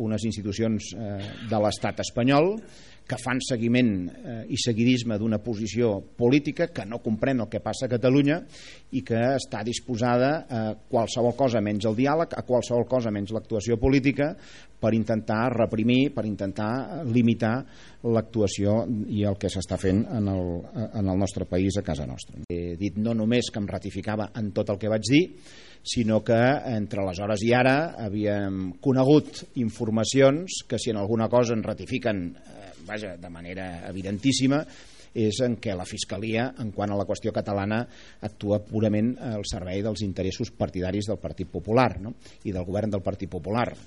unes institucions eh, de l'estat espanyol que fan seguiment eh, i seguidisme d'una posició política que no comprèn el que passa a Catalunya i que està disposada a qualsevol cosa menys el diàleg, a qualsevol cosa menys l'actuació política per intentar reprimir, per intentar limitar l'actuació i el que s'està fent en el, en el nostre país a casa nostra. He dit no només que em ratificava en tot el que vaig dir, sinó que entre aleshores i ara havíem conegut informacions que si en alguna cosa en ratifiquen eh, vaja, de manera evidentíssima és en què la Fiscalia, en quant a la qüestió catalana, actua purament al servei dels interessos partidaris del Partit Popular no? i del govern del Partit Popular.